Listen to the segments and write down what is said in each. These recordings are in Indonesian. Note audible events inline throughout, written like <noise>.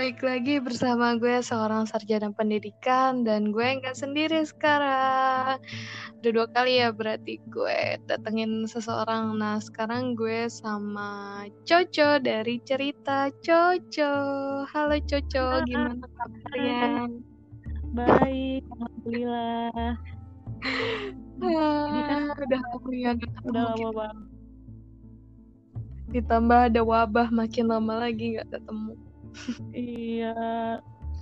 Balik lagi bersama gue seorang sarjana pendidikan dan gue nggak sendiri sekarang. Udah dua kali ya berarti gue datengin seseorang. Nah sekarang gue sama Coco dari cerita Coco. Halo Coco, gimana kabarnya? Baik, alhamdulillah. Ah, udah lama ya Udah lama kita. banget. Ditambah ada wabah makin lama lagi nggak ketemu. Iya.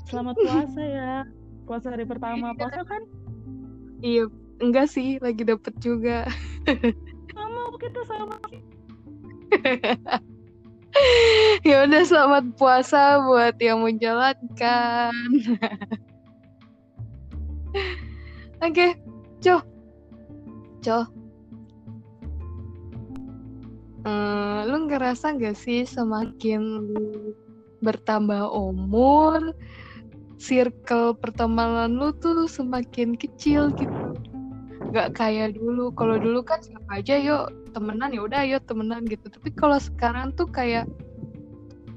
Selamat <laughs> puasa ya. Puasa hari pertama. Puasa kan Iya, enggak sih, lagi dapet juga. <laughs> sama kita sama. ya udah selamat puasa buat yang menjalankan. <laughs> Oke, Co. Co. Eh, lu ngerasa gak sih semakin lu bertambah umur, circle pertemanan lu tuh semakin kecil gitu. Gak kayak dulu. Kalau dulu kan siapa aja yuk temenan ya udah ayo temenan gitu. Tapi kalau sekarang tuh kayak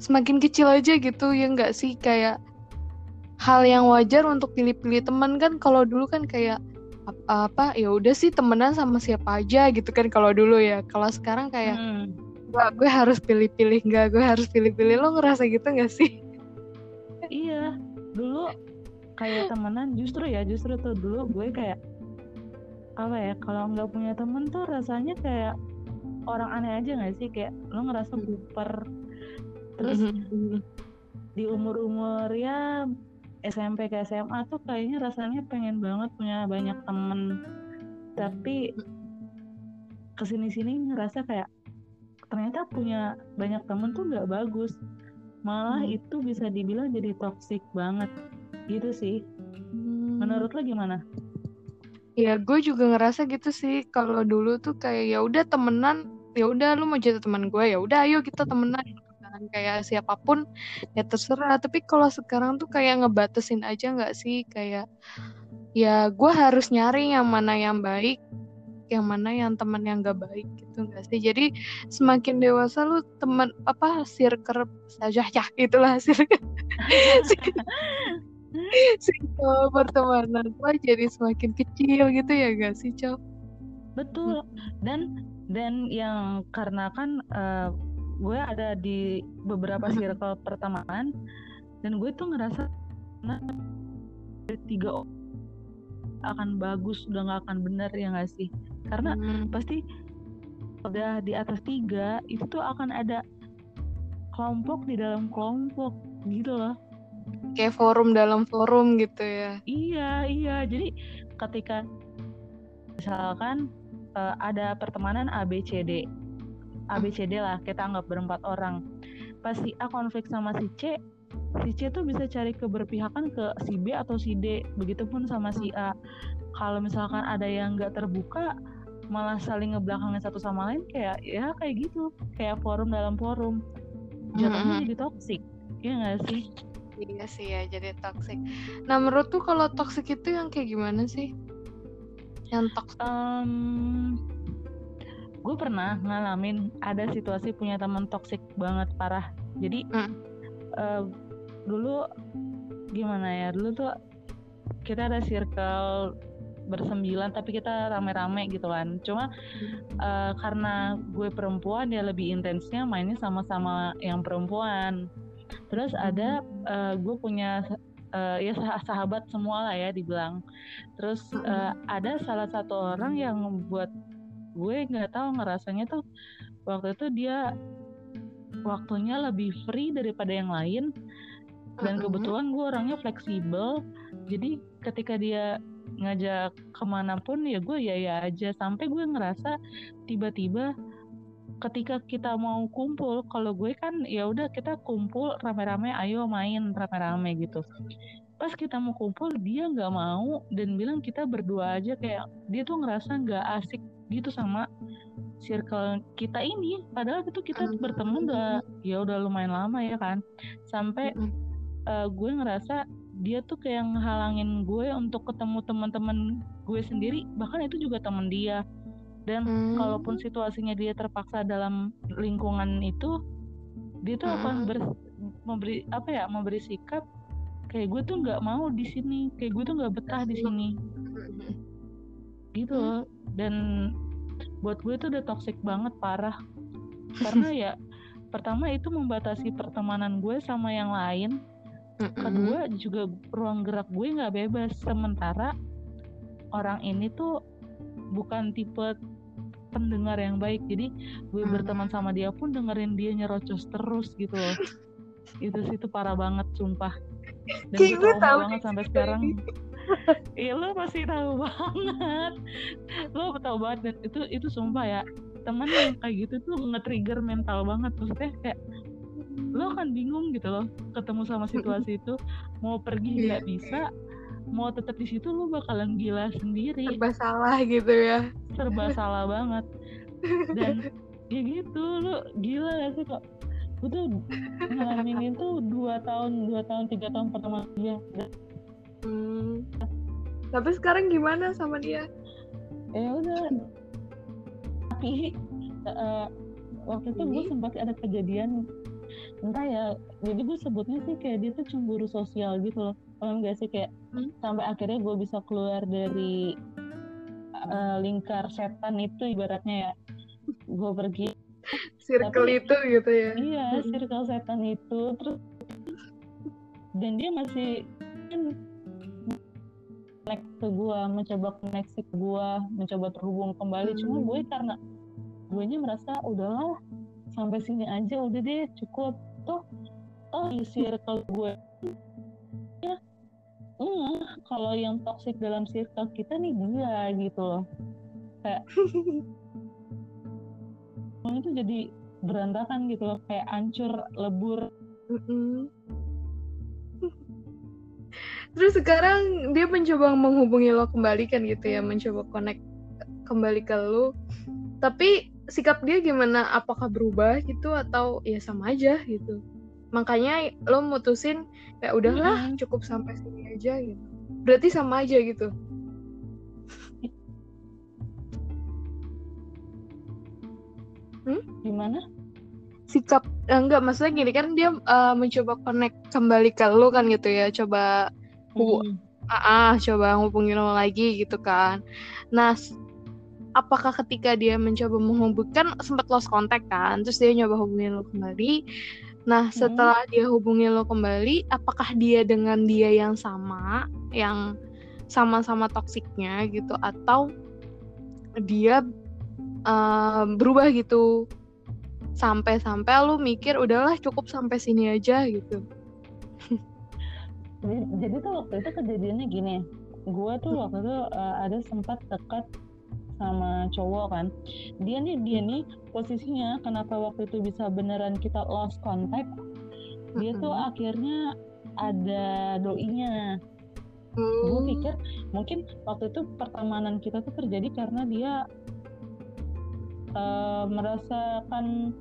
semakin kecil aja gitu ya nggak sih kayak hal yang wajar untuk pilih-pilih teman kan kalau dulu kan kayak ap- apa ya udah sih temenan sama siapa aja gitu kan kalau dulu ya kalau sekarang kayak Hmm. Wah, gue harus pilih-pilih nggak gue harus pilih-pilih. Lo ngerasa gitu nggak sih? Iya. Dulu kayak temenan justru ya justru tuh dulu gue kayak apa ya kalau nggak punya temen tuh rasanya kayak orang aneh aja nggak sih? Kayak lo ngerasa Hmm. buper terus di umur-umur ya SMP ke SMA tuh kayaknya rasanya pengen banget punya banyak temen. Tapi ke sini-sini ngerasa kayak ternyata punya banyak temen tuh nggak bagus. Malah Hmm. itu bisa dibilang jadi toxic banget. Gitu sih. Hmm. menurut lo gimana? Ya gue juga ngerasa gitu sih. Kalau dulu tuh kayak ya udah temenan. Ya udah lu mau jadi teman gue? Ya udah ayo kita temenan. Gitu kan. Kayak siapa pun ya terserah. Tapi kalau sekarang tuh kayak ngebatasin aja nggak sih? Kayak ya gue harus nyari yang mana yang baik yang mana yang teman yang gak baik gitu nggak sih jadi semakin dewasa lu teman apa circle saja ya itulah circle <laughs> circle pertemanan gue jadi semakin kecil gitu ya gak sih Cow? Betul. Dan dan yang karena kan eh, gue ada di beberapa circle pertemanan dan gue tuh ngerasa nah, tiga orang akan bagus udah nggak akan bener ya nggak sih? Karena Hmm. pasti udah di atas tiga itu tuh akan ada kelompok di dalam kelompok gitu loh. kayak forum dalam forum gitu ya Iya, iya. Jadi ketika misalkan eh, ada pertemanan ABCD, ABCD lah kita anggap berempat orang. Pas si A konflik sama si C, si C tuh bisa cari keberpihakan ke si B atau si D. Begitupun sama si A. Kalau misalkan ada yang nggak terbuka, malah saling ngebelakangin satu sama lain kayak ya kayak gitu, kayak forum dalam forum. Jatuhnya Mm-mm. jadi toksik, ya nggak sih? iya sih ya jadi toxic nah menurut tuh kalau toxic itu yang kayak gimana sih yang toxic gue pernah ngalamin ada situasi punya teman toksik banget parah jadi Hmm. Eh, dulu gimana ya dulu tuh kita ada circle bersembilan tapi kita rame-rame gitu kan. Cuma eh, karena gue perempuan ya lebih intensnya mainnya sama-sama yang perempuan. Terus ada eh, gue punya eh, ya sah- sahabat semua lah ya dibilang. Terus eh, ada salah satu orang yang buat gue nggak tahu ngerasanya tuh waktu itu dia waktunya lebih free daripada yang lain. Dan kebetulan gue orangnya fleksibel. Jadi ketika dia ngajak ke mana pun ya gue ya ya aja. Sampai gue ngerasa tiba-tiba ketika kita mau kumpul kalau gue kan ya udah kita kumpul rame-rame ayo main rame-rame gitu. Pas kita mau kumpul dia nggak mau dan bilang kita berdua aja kayak dia tuh ngerasa nggak asik gitu sama circle kita ini. Padahal itu kita Hmm. berteman udah ya udah lumayan lama ya kan. Sampai eh, gue ngerasa dia tuh kayak ngehalangin gue untuk ketemu teman-teman gue sendiri bahkan itu juga teman dia. Dan Hmm. kalaupun situasinya dia terpaksa dalam lingkungan itu dia tuh akan ber- memberi apa ya memberi sikap kayak gue tuh nggak mau di sini kayak gue tuh nggak betah di sini gitu loh. Dan buat gue itu udah toxic banget parah. Karena ya <laughs> pertama itu membatasi pertemanan gue sama yang lain. Kedua juga ruang gerak gue nggak bebas. Sementara orang ini tuh bukan tipe pendengar yang baik. Jadi gue hmm. berteman sama dia pun dengerin dia nyerocos terus gitu loh. Itu sih itu parah banget sumpah. Dan gue tahu banget sampai sekarang Iya lo pasti tahu banget. Lo tahu banget dan itu itu sumpah ya teman yang kayak gitu tuh nge-trigger mental banget. Maksudnya kayak lo kan bingung gitu loh ketemu sama situasi itu. Mau pergi nggak bisa mau tetap di situ lo bakalan gila sendiri. Serba salah gitu ya. Serba salah banget. Dan ya gitu lo gila gak sih kok? Gue tuh ngalamin itu dua tahun dua tahun tiga tahun pertama dia hmm. tapi sekarang gimana sama dia? Ya udah. Tapi uh, waktu itu gue sempat ada kejadian. Entah ya jadi gue sebutnya sih kayak dia tuh cemburu sosial gitu loh. Paham gak sih? Kayak hmm? sampai akhirnya gue bisa keluar dari uh, lingkar setan itu ibaratnya ya. Gue pergi. Circle Tapi, itu gitu ya? Iya hmm. circle setan itu. Terus dan dia masih kan connect ke gue mencoba koneksi ke gue mencoba terhubung kembali. Hmm. cuma gue karena gue nya merasa udahlah sampai sini aja udah deh cukup. Toh toh di circle gue ya mm, kalau yang toxic dalam circle kita nih dia gitu loh. Kayak <laughs> itu jadi berantakan gitu loh kayak hancur lebur terus sekarang dia mencoba menghubungi lo kembali kan gitu ya mencoba connect kembali ke lo. Tapi sikap dia gimana? Apakah berubah gitu atau ya sama aja gitu? Makanya lo mutusin kayak udahlah cukup sampai sini aja gitu. Berarti sama aja gitu? Hmm? gimana? Sikap eh, enggak maksudnya gini kan dia uh, mencoba connect kembali ke lo kan gitu ya coba hmm. ah, ah coba ngubungin lo lagi gitu kan nah apakah ketika dia mencoba menghubungkan sempat lost contact kan terus dia nyoba hubungin lo kembali nah hmm. setelah dia hubungin lo kembali apakah dia dengan dia yang sama yang sama-sama toksiknya gitu atau dia uh, berubah gitu sampai-sampai lu mikir udahlah cukup sampai sini aja gitu <laughs> jadi, jadi tuh waktu itu kejadiannya gini. Gue tuh waktu itu uh, ada sempat dekat sama cowok kan. Dia nih dia nih posisinya kenapa waktu itu bisa beneran kita lost contact? Dia tuh akhirnya ada doinya. Hmm. gue pikir mungkin waktu itu pertemanan kita tuh terjadi karena dia uh, merasakan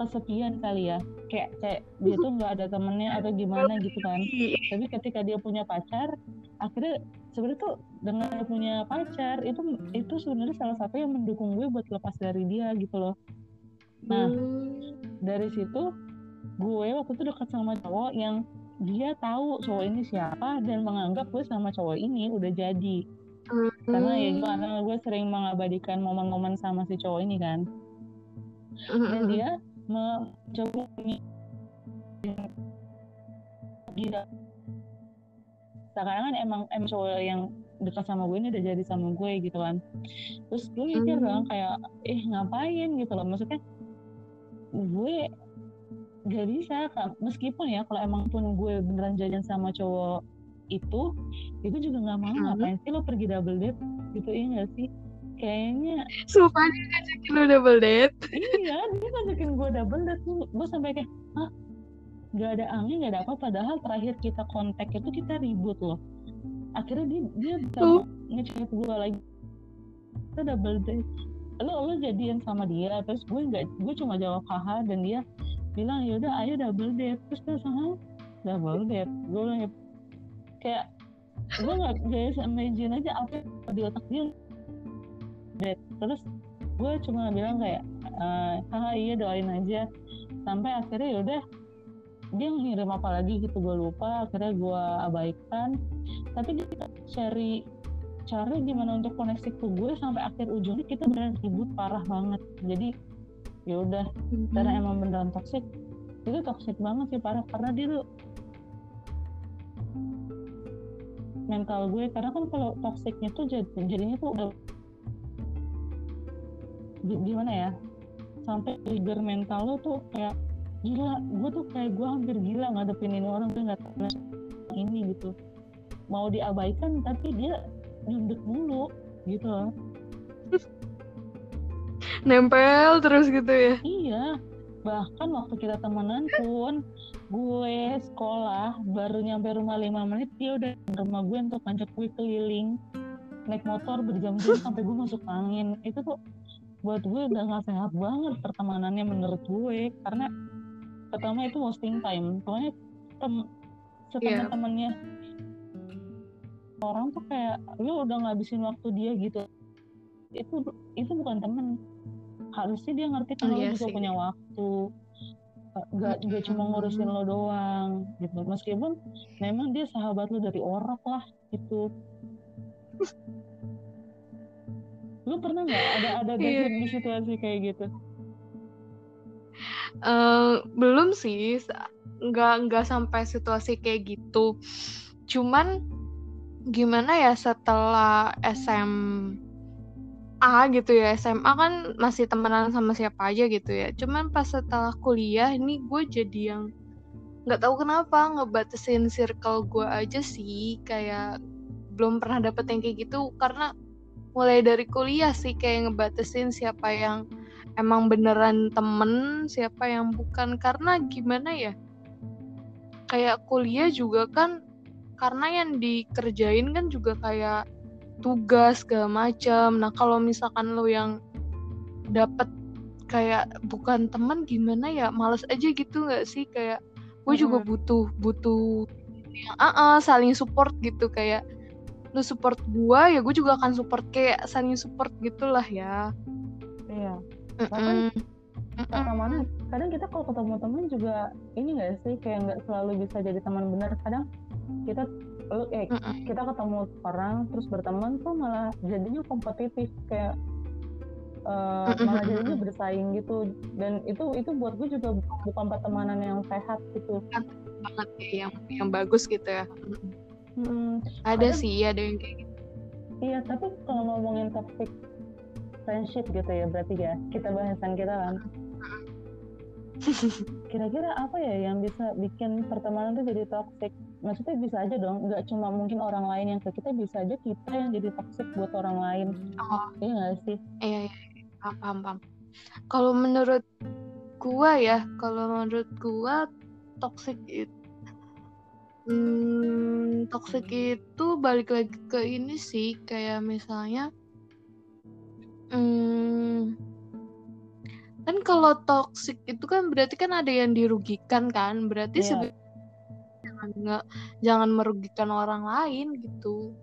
kesepian kali ya kayak kayak dia tuh nggak ada temennya atau gimana gitu kan tapi ketika dia punya pacar akhirnya sebenarnya tuh dengan dia punya pacar itu itu sebenarnya salah satu yang mendukung gue buat lepas dari dia gitu loh nah hmm. dari situ gue waktu itu dekat sama cowok yang dia tahu cowok ini siapa dan menganggap gue sama cowok ini udah jadi karena ya hmm. karena gue sering mengabadikan momen-momen sama si cowok ini kan dan dia mencoba gila sekarang kan emang emang cowok yang dekat sama gue ini udah jadi sama gue gitu kan. Terus gue mikir hmm. dong kayak eh ngapain? gitu loh. Maksudnya gue gak bisa kan meskipun ya kalau emang pun gue beneran jajan sama cowok itu itu juga nggak mau hmm. ngapain sih lo pergi double date gitu iya gak sih kayaknya sumpah dia ngajakin lo double date. Iya dia ngajakin gue double date gue sampai kayak ah nggak ada angin nggak ada apa. Padahal terakhir kita kontak itu kita ribut loh. Akhirnya dia dia uh. ngechat gue lagi. Kita double date. Lo lo jadian sama dia terus gue nggak gue cuma jawab haha dan dia bilang yaudah ayo double date. Terus gue sama double date? Gue bilang ya kayak gue nggak gak sama izin aja apa di otak dia Dead. terus gue cuma bilang kayak uh, haha iya doain aja sampai akhirnya yaudah dia ngirim apa lagi gitu gue lupa akhirnya gue abaikan tapi dia cari cari gimana untuk koneksi ke gue sampai akhir ujungnya kita beneran ribut parah banget jadi ya udah mm-hmm. karena emang beneran toxic itu toxic banget sih parah karena dia tuh mental gue karena kan kalau toksiknya tuh jadinya tuh udah gimana ya? Sampai trigger mental lo tuh kayak gila gue tuh kayak gue hampir gila ngadepin ini orang gue nggak tahu ini gitu. Mau diabaikan tapi dia nyunduk mulu gitu loh. <laughs> Nempel terus gitu ya? Iya. Bahkan waktu kita temenan pun gue sekolah baru nyampe rumah lima menit dia udah rumah gue untuk ngajak gue keliling. Naik motor berjam-jam sampai gue masuk angin. Itu tuh buat gue udah gak sehat banget pertemanannya menurut gue. Karena pertama itu wasting time. Pokoknya tem seteman-temannya yeah. orang tuh kayak lu udah ngabisin waktu dia gitu. Itu itu bukan temen. Harusnya dia ngerti kan oh, iya juga sih. punya waktu. Nggak nggak cuma ngurusin lo doang gitu. Meskipun memang dia sahabat lo dari orang lah gitu lu pernah nggak ada ada yeah. di situasi kayak gitu? Uh, belum sih nggak nggak sampai situasi kayak gitu. Cuman gimana ya setelah SM A gitu ya SMA kan masih temenan sama siapa aja gitu ya. Cuman pas setelah kuliah ini gue jadi yang nggak tahu kenapa ngebatasin circle gue aja sih. Kayak belum pernah dapet yang kayak gitu. Karena mulai dari kuliah sih kayak ngebatasin siapa yang emang beneran temen siapa yang bukan. Karena gimana ya kayak kuliah juga kan karena yang dikerjain kan juga kayak tugas segala macam. Nah kalau misalkan lo yang dapat kayak bukan teman gimana ya males aja gitu nggak sih? Kayak gue juga butuh butuh yang uh -uh, saling support gitu. Kayak lu support gue ya gue juga akan support kayak saling support gitulah ya. Iya. Bahkan mm mana kadang kita kalau ketemu teman juga ini nggak sih kayak nggak selalu bisa jadi teman benar kadang kita lu eh mm -mm. kita ketemu orang terus berteman tuh malah jadinya kompetitif. Kayak uh, malah jadinya bersaing gitu. Dan itu itu buat gue juga bukan pertemanan yang sehat gitu. Banget ya yang yang bagus gitu ya hmm, ada sih ada yang kayak gitu. Iya tapi kalau ngomongin toxic friendship gitu ya berarti ya kita bahasan kita kan. <laughs> Kira-kira apa ya yang bisa bikin pertemanan tuh jadi toxic? Maksudnya bisa aja dong nggak cuma mungkin orang lain yang ke kita bisa aja kita yang jadi toxic buat orang lain. Oh. Iya nggak sih? Iya iya paham paham. Kalau menurut gua ya kalau menurut gua toxic itu hmm, toxic itu balik lagi ke ini sih kayak misalnya hmm, kan kalau toxic itu kan berarti kan ada yang dirugikan kan berarti yeah. sebenarnya jangan nggak jangan merugikan orang lain gitu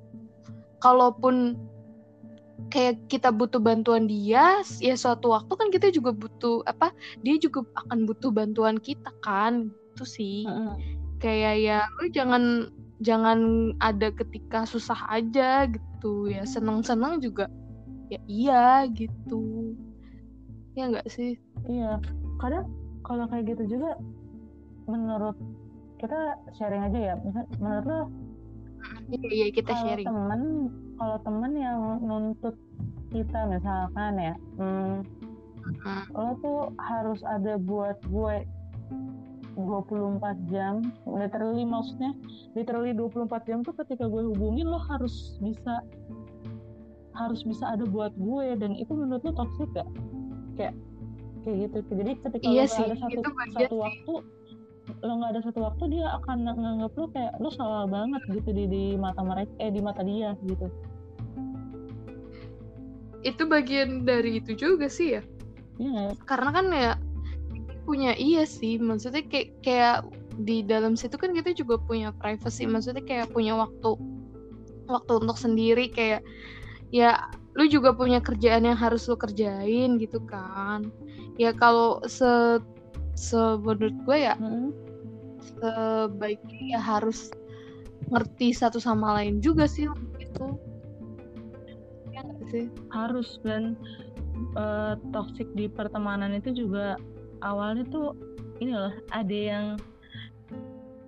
kalaupun kayak kita butuh bantuan dia ya suatu waktu kan kita juga butuh apa dia juga akan butuh bantuan kita kan itu sih uh -uh. Kayak ya lu jangan jangan ada ketika susah aja gitu. Ya seneng-seneng juga ya iya gitu. Ya enggak sih? Iya kadang kalau kayak gitu juga menurut kita sharing aja ya. Menurut lo iya, iya kita kalau sharing. temen kalau temen yang nuntut kita misalkan ya hmm, hmm. lo tuh harus ada buat gue 24 jam literally maksudnya literally 24 jam tuh ketika gue hubungin lo harus bisa harus bisa ada buat gue dan itu menurut lo toxic gak? kayak kayak gitu jadi ketika iya lo sih, ada satu satu waktu lo nggak ada satu waktu dia akan nganggap lo kayak lo salah banget gitu di di mata mereka eh di mata dia gitu itu bagian dari itu juga sih ya Iya. karena kan ya punya iya sih maksudnya kayak kayak di dalam situ kan kita juga punya privacy maksudnya kayak punya waktu waktu untuk sendiri kayak ya lu juga punya kerjaan yang harus lu kerjain gitu kan. Ya kalau se se menurut gue ya hmm. sebaiknya ya harus ngerti satu sama lain juga sih itu. Ya sih. Harus dan uh, toxic di pertemanan itu juga awalnya tuh ini loh ada yang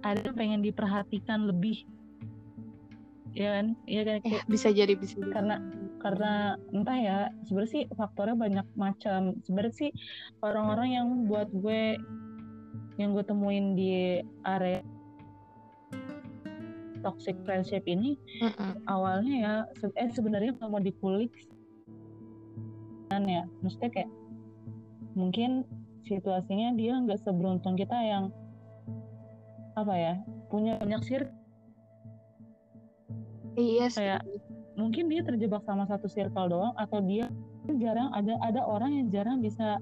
ada yang pengen diperhatikan lebih ya kan ya kan eh, bisa jadi bisa jadi. karena karena entah ya sebenarnya sih faktornya banyak macam sebenarnya sih orang-orang yang buat gue yang gue temuin di area toxic friendship ini mm -mm. awalnya ya eh sebenarnya kalau mau dikulik kan ya maksudnya kayak mungkin situasinya dia nggak seberuntung kita yang apa ya punya banyak sir iya kayak mungkin dia terjebak sama satu circle doang atau dia jarang ada ada orang yang jarang bisa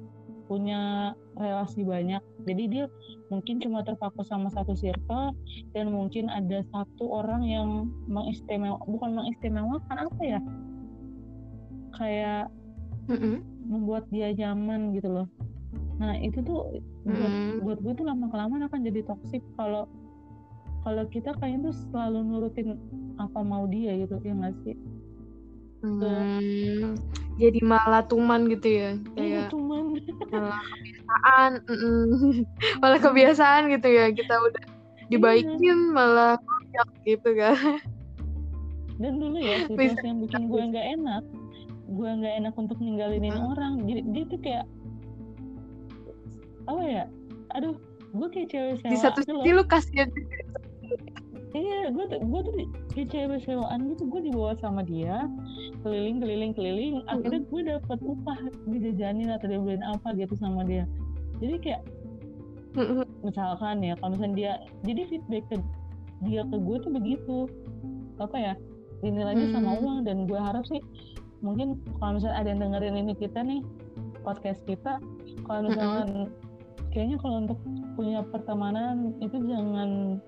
punya relasi banyak. Jadi dia mungkin cuma terpaku sama satu circle dan mungkin ada satu orang yang mengistimewa bukan mengistimewakan apa ya? Kayak mm -hmm. membuat dia nyaman gitu loh nah itu tuh buat mm. buat gue tuh lama kelamaan akan jadi toksik kalau kalau kita kayaknya tuh selalu nurutin apa mau dia gitu ya nggak sih Hmm, jadi malah tuman gitu ya iya, kayak tuman <laughs> malah kebiasaan <laughs> malah kebiasaan gitu ya kita udah dibaikin iya. malah kocak gitu kan dan dulu ya <laughs> situasi yang bikin gue nggak enak gue nggak enak untuk ninggalinin hmm. orang jadi dia tuh kayak apa ya? Aduh gue kayak cewek sewa di satu sisi lu kasihan iya gue tuh gue tuh kayak cewek sewaan gitu. Gue dibawa sama dia keliling keliling keliling. Akhirnya gue dapet upah dijajanin atau dia beliin apa gitu sama dia. Jadi kayak misalkan ya kalau misalnya dia jadi feedback ke dia ke gue tuh begitu. Apa ya? Dinilainya sama mm. uang dan gue harap sih mungkin kalau misalnya ada yang dengerin ini kita nih podcast kita kalau misalnya kayaknya kalau untuk punya pertemanan itu jangan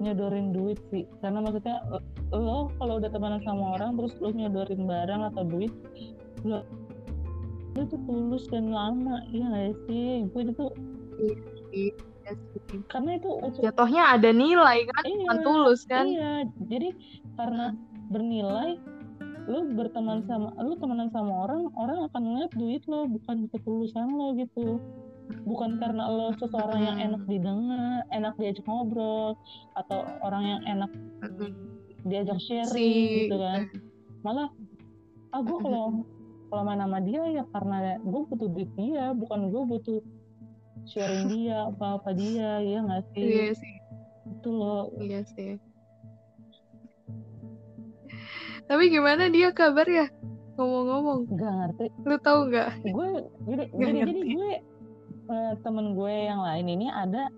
nyodorin duit sih. Karena maksudnya lo kalau udah temenan sama orang terus lo nyodorin barang atau duit lo itu tulus dan lama. Iya gak sih? Gue itu iya, iya karena itu jatuhnya ada nilai kan iya, bukan tulus kan? iya. Jadi karena bernilai lo berteman sama lo temenan sama orang orang akan ngeliat duit lo bukan ketulusan lo gitu bukan karena lo seseorang yang enak didengar, enak diajak ngobrol, atau orang yang enak diajak sharing si. gitu kan. Malah, ah gue kalau kalau main sama dia ya karena gue butuh duit dia, bukan gue butuh sharing <laughs> dia apa apa dia, ya nggak sih? Iya sih. Itu loh. Iya sih. Tapi gimana dia kabar ya? Ngomong-ngomong. Gak ngerti. Lu tahu nggak? Gue jadi, jadi, jadi gue uh, temen gue yang lain ini ada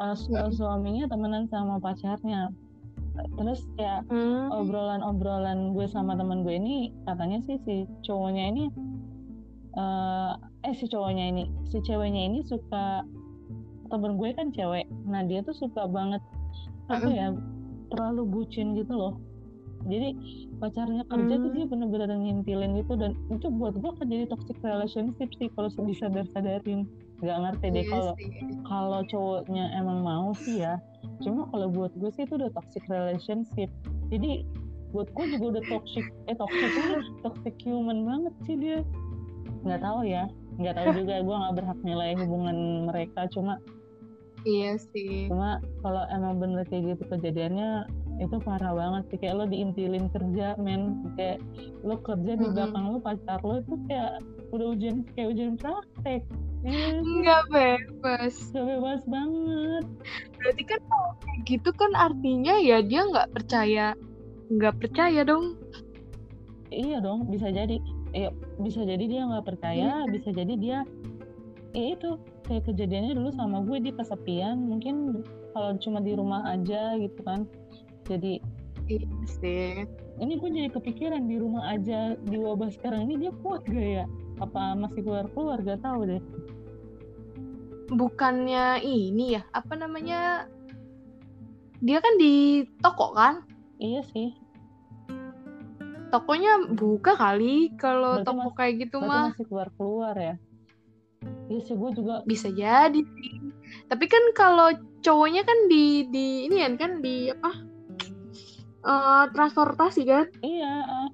uh, su suaminya temenan sama pacarnya terus kayak hmm. obrolan-obrolan gue sama temen gue ini katanya sih si cowoknya ini uh, eh si cowoknya ini si ceweknya ini suka temen gue kan cewek nah dia tuh suka banget apa hmm. ya terlalu bucin gitu loh jadi pacarnya kerja hmm. tuh dia bener-bener ngintilin gitu dan itu buat gue akan jadi toxic relationship sih kalau disadar-sadarin nggak ngerti deh iya kalau kalau cowoknya emang mau sih ya. Cuma kalau buat gue sih itu udah toxic relationship. Jadi buat gue juga udah toxic eh toxic toxic human banget sih dia. Nggak tahu ya nggak tahu juga. Gue nggak berhak nilai hubungan mereka. Cuma iya sih. cuma kalau emang bener kayak gitu kejadiannya itu parah banget sih. Kayak lo diintilin kerja men. Kayak lo kerja di belakang mm -hmm. lo pacar lo itu kayak udah ujian kayak ujian praktek Enggak bebas. Enggak bebas banget. Berarti kan kayak gitu kan artinya ya dia nggak percaya, nggak percaya dong. Iya dong, bisa jadi. Ya, bisa jadi dia nggak percaya, hmm. bisa jadi dia ya itu kayak kejadiannya dulu sama gue di kesepian mungkin kalau cuma di rumah aja gitu kan jadi iya sih ini gue jadi kepikiran di rumah aja di wabah sekarang ini dia kuat gak ya apa masih keluar keluar gak tahu deh. Bukannya ini ya apa namanya dia kan di toko kan? Iya sih. Tokonya buka kali kalau toko mas, kayak gitu mah. masih keluar keluar ya? Iya sih gue juga bisa jadi. Sih tapi kan kalau cowoknya kan di di ini kan di apa? Uh, transportasi kan? Iya uh,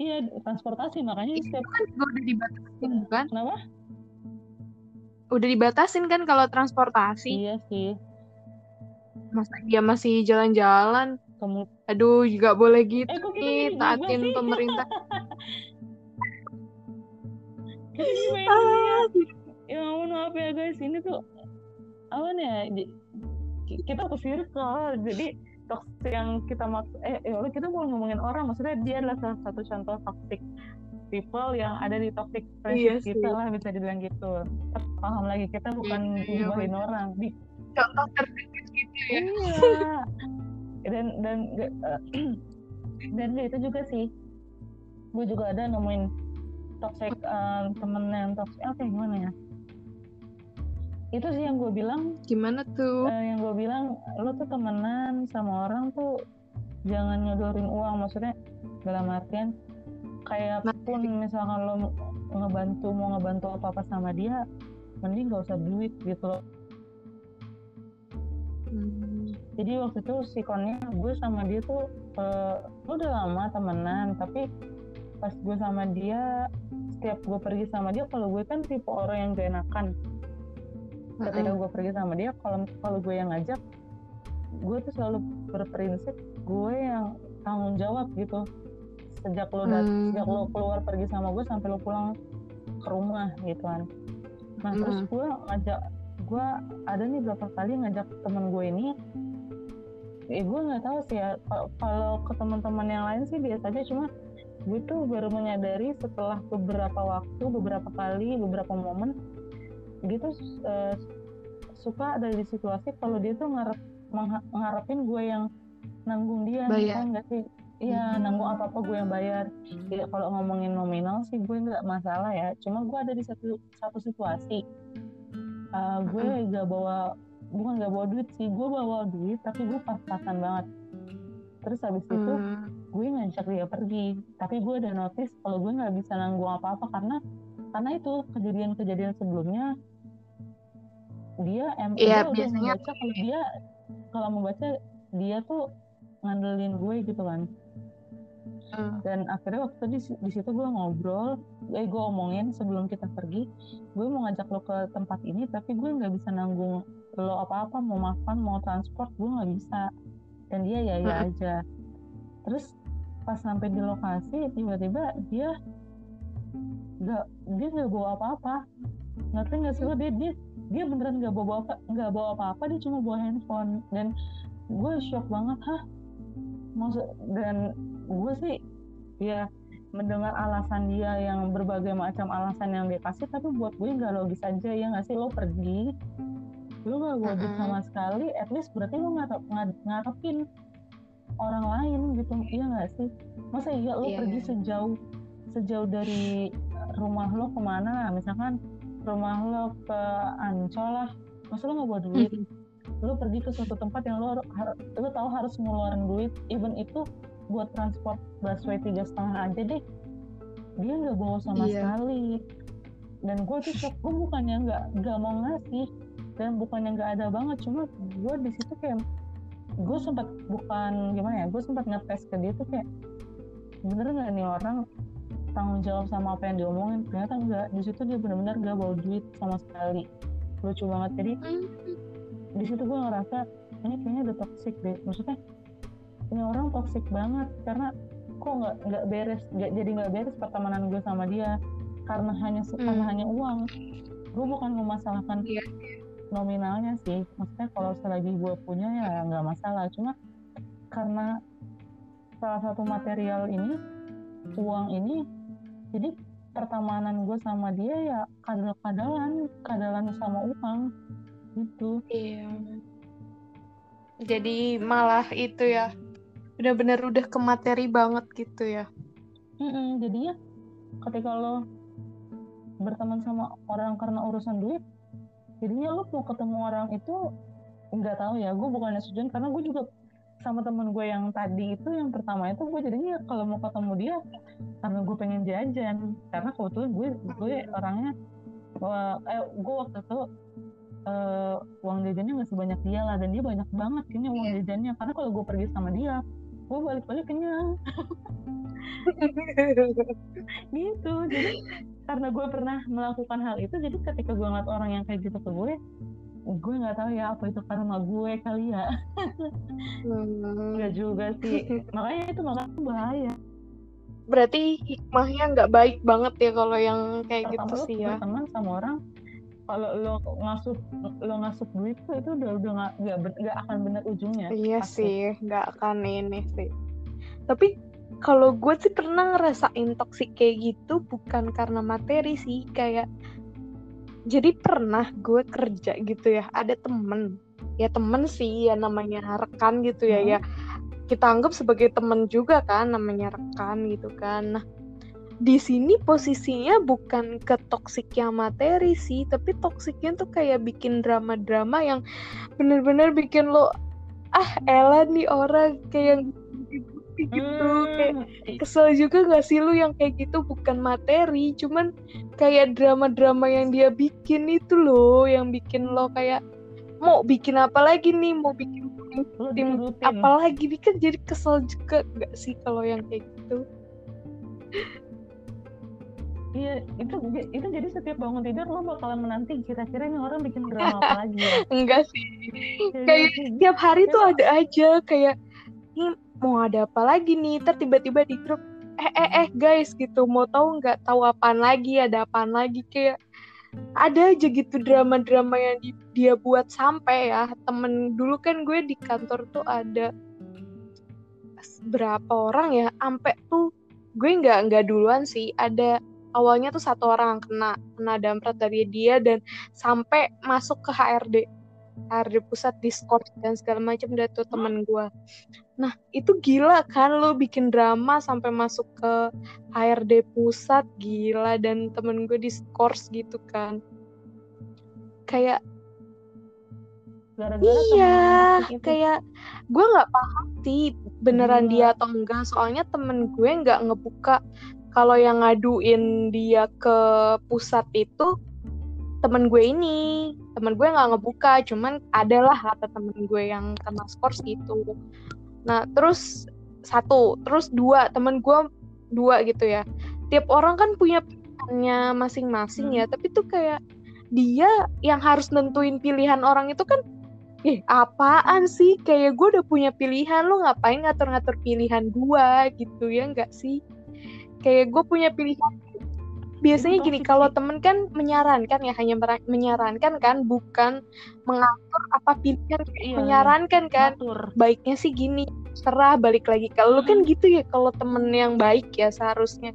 iya transportasi makanya itu setiap kan juga udah dibatasin kan? kenapa? Udah dibatasin kan kalau transportasi? Iya sih. Masa dia masih jalan-jalan? Kamu aduh juga boleh gitu eh, kok kita nih taatin pemerintah. <laughs> Sih ya? ampun maaf ya guys. Ini tuh apa ya? Ki- kita ke circle. Jadi toxic yang kita maksud eh ya Allah, kita mau ngomongin orang maksudnya dia adalah salah satu contoh toxic people yang ada di toxic Iya friendship kita sih. lah bisa dibilang gitu. Paham lagi kita bukan Iya, gibahin orang. Di contoh terdekat gitu ya. Iya. Dan dan eh, <clears throat> dan itu juga sih. Gue juga ada nemuin toxic eh, temen yang toxic apa ya, gimana ya itu sih yang gue bilang. Gimana tuh? Eh, yang gue bilang lo tuh temenan sama orang tuh jangan nyodorin uang maksudnya dalam artian kayak Nah, pun misalkan lo ngebantu mau ngebantu apa apa sama dia mending gak usah duit gitu loh. Hmm. jadi waktu itu sikonnya gue sama dia tuh eh, udah lama temenan tapi pas gue sama dia setiap gue pergi sama dia kalau gue kan tipe orang yang gak enakan ketika gue pergi sama dia kalau kalau gue yang ngajak gue tuh selalu berprinsip gue yang tanggung jawab gitu sejak lo dat- Hmm. sejak lo keluar pergi sama gue sampai lo pulang ke rumah gitu kan nah terus Hmm. gue ngajak gue ada nih beberapa kali ngajak temen gue ini eh gue nggak tahu sih ya Kalau- ke teman-teman yang lain sih biasa aja cuma gue tuh baru menyadari setelah beberapa waktu beberapa kali beberapa momen gitu eh, suka ada di situasi kalau dia tuh ngarep mengha- ngarepin gue yang nanggung dia Bayar. kan nggak sih? Iya Hmm. nanggung apa apa gue yang bayar. Ya kalau ngomongin nominal sih gue nggak masalah ya. Cuma gue ada di satu satu situasi. Eh, gue gak bawa bukan gak bawa duit sih gue bawa duit tapi gue pas-pasan banget. Terus habis itu Hmm. gue ngajak dia pergi. Tapi gue udah notice kalau gue nggak bisa nanggung apa-apa karena karena itu kejadian-kejadian sebelumnya dia em Iya, dia biasanya membaca kalau dia kalau membaca dia tuh ngandelin gue gitu kan. Hmm. dan akhirnya waktu di, di situ gue ngobrol eh gue omongin sebelum kita pergi. Gue mau ngajak lo ke tempat ini tapi gue nggak bisa nanggung lo apa-apa mau makan mau transport gue nggak bisa. Dan dia ya ya Mm-mm. aja. Terus pas sampai di lokasi tiba-tiba dia nggak dia nggak bawa apa-apa ngerti nggak sih lo dia dia dia beneran nggak bawa apa nggak bawa apa-apa. Dia cuma bawa handphone. Dan gue shock banget hah? Maksud dan gue sih ya mendengar alasan dia yang berbagai macam alasan yang dia kasih tapi buat gue nggak logis aja ya nggak sih? Lo pergi. Lo gak duit Mm-mm. sama sekali. At least berarti lo ngarep, ngar- ngarepin orang lain gitu. Iya nggak sih? Masa iya lo Iya. pergi sejauh sejauh dari rumah lo ke mana? Misalkan rumah lo ke Ancol lah. Masa lo nggak bawa duit? Lo pergi ke suatu tempat yang lo lo tahu harus ngeluarin duit. Even itu buat transport busway tiga setengah aja deh. Dia nggak bawa sama Iya. sekali. Dan gue tuh shock. Gue bukannya nggak nggak mau ngasih. Dan bukannya nggak ada banget. Cuma gue di situ kayak gue sempat bukan gimana ya gue sempat ngetes ke dia tuh kayak bener nggak nih orang tanggung jawab sama apa yang diomongin ternyata enggak. Di situ dia benar-benar nggak bawa duit sama sekali. Lucu banget. Jadi Hmm. di situ gue ngerasa ini kayaknya udah toxic deh. Maksudnya ini orang toxic banget karena kok nggak nggak beres nggak jadi nggak beres pertemanan gue sama dia. Karena hanya karena Hmm. hanya uang. Gue bukan memasalahkan Iya. nominalnya sih. Maksudnya kalau selagi gue punya ya nggak masalah. Cuma karena salah satu material ini uang ini jadi pertemanan gue sama dia ya kadal-kadalan kadalan sama uang gitu Iya. Jadi malah itu ya, benar-benar udah ke materi banget gitu ya. Mm-mm, jadi ya ketika lo berteman sama orang karena urusan duit jadinya lo mau ketemu orang itu nggak tahu ya gue bukannya setuju karena gue juga sama temen gue yang tadi itu yang pertama itu gue jadinya kalau mau ketemu dia karena gue pengen jajan. Karena kebetulan gue gue orangnya wah, eh gue waktu itu uh, uang jajannya nggak sebanyak dia lah dan dia banyak banget kayaknya uang yeah. jajannya. Karena kalau gue pergi sama dia gue balik-balik kenyang <laughs> gitu. Jadi karena gue pernah melakukan hal itu jadi ketika gue ngeliat orang yang kayak gitu ke gue gue nggak tahu ya apa itu karena gue kali ya. Hmm. nggak juga sih. Makanya itu makanya bahaya. Berarti hikmahnya nggak baik banget ya kalau yang kayak Pertama gitu sih ya. teman sama orang kalau lo ngasuh lo ngasuh duit tuh itu udah udah nggak nggak akan benar ujungnya. Iya pasti. sih nggak akan ini sih. Tapi kalau gue sih pernah ngerasain toksik kayak gitu bukan karena materi sih kayak jadi pernah gue kerja gitu ya ada temen. Ya temen sih ya namanya rekan gitu ya hmm. ya. Kita anggap sebagai temen juga kan namanya rekan gitu kan. Nah di sini posisinya bukan ke toksiknya materi sih tapi toksiknya tuh kayak bikin drama-drama yang bener-bener bikin lo ah Ella nih orang kayak gitu. Hmm. kayak kesel juga gak sih lu yang kayak gitu? Bukan materi cuman kayak drama-drama yang dia bikin itu loh yang bikin lo kayak mau bikin apa lagi nih? Mau bikin tim apa lagi? Nih kan jadi kesel juga gak sih kalau yang kayak gitu? Iya, itu itu jadi setiap bangun tidur lo bakalan menanti kira-kira ini orang bikin drama <laughs> apa lagi ya? Enggak sih. kayak tiap hari tuh ada aja kayak ini mau ada apa lagi nih? Ter tiba-tiba di grup eh eh eh guys gitu. Mau tahu nggak tahu apaan lagi? Ada apaan lagi? Kayak ada aja gitu drama-drama yang di, dia buat sampai ya. Temen dulu kan gue di kantor tuh ada berapa orang ya sampai tuh gue nggak nggak duluan sih. Ada awalnya tuh satu orang kena kena damprat dari dia dan sampai masuk ke HRD HRD pusat Discord dan segala macam udah tuh temen gue Nah, itu gila kan lo bikin drama sampai masuk ke HRD pusat gila dan temen gue di skors gitu kan. Kayak Gara-gara iya, kayak gue nggak paham sih beneran hmm. dia atau enggak. Soalnya temen gue nggak ngebuka kalau yang ngaduin dia ke pusat itu temen gue ini. Temen gue nggak ngebuka cuman adalah kata temen gue yang kena skors gitu. Nah, terus satu, terus dua, temen gue dua gitu ya. Tiap orang kan punya pilihannya masing-masing ya, hmm. ya, tapi tuh kayak dia yang harus nentuin pilihan orang itu kan eh apaan sih? Kayak gue udah punya pilihan lo ngapain ngatur-ngatur pilihan gue gitu ya enggak sih? Kayak gue punya pilihan biasanya gini kalau temen kan menyarankan ya hanya menyarankan kan bukan mengatur apa pilihan iya, menyarankan kan Atur. baiknya sih gini serah balik lagi kalau hmm. kan gitu ya kalau temen yang baik ya seharusnya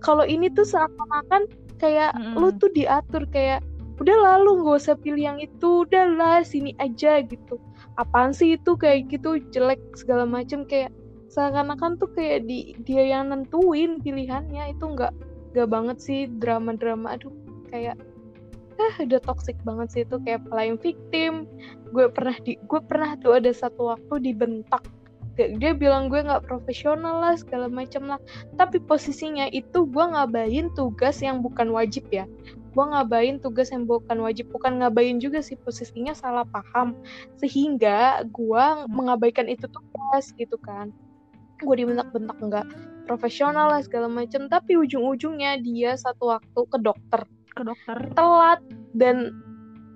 kalau ini tuh seakan-akan kayak hmm. lu tuh diatur kayak udah lalu nggak usah pilih yang itu udahlah sini aja gitu apaan sih itu kayak gitu jelek segala macam kayak seakan-akan tuh kayak di dia yang nentuin pilihannya itu nggak gak banget sih drama-drama aduh kayak ah udah toxic banget sih itu kayak playing victim. Gue pernah di gue pernah tuh ada satu waktu dibentak. Dia bilang gue nggak profesional lah segala macam lah. Tapi posisinya itu gue ngabain tugas yang bukan wajib ya. Gue ngabain tugas yang bukan wajib bukan ngabain juga sih posisinya salah paham. Sehingga gue mengabaikan itu tugas gitu kan. Gue dibentak-bentak nggak profesional lah segala macam tapi ujung-ujungnya dia satu waktu ke dokter. Ke dokter. Telat dan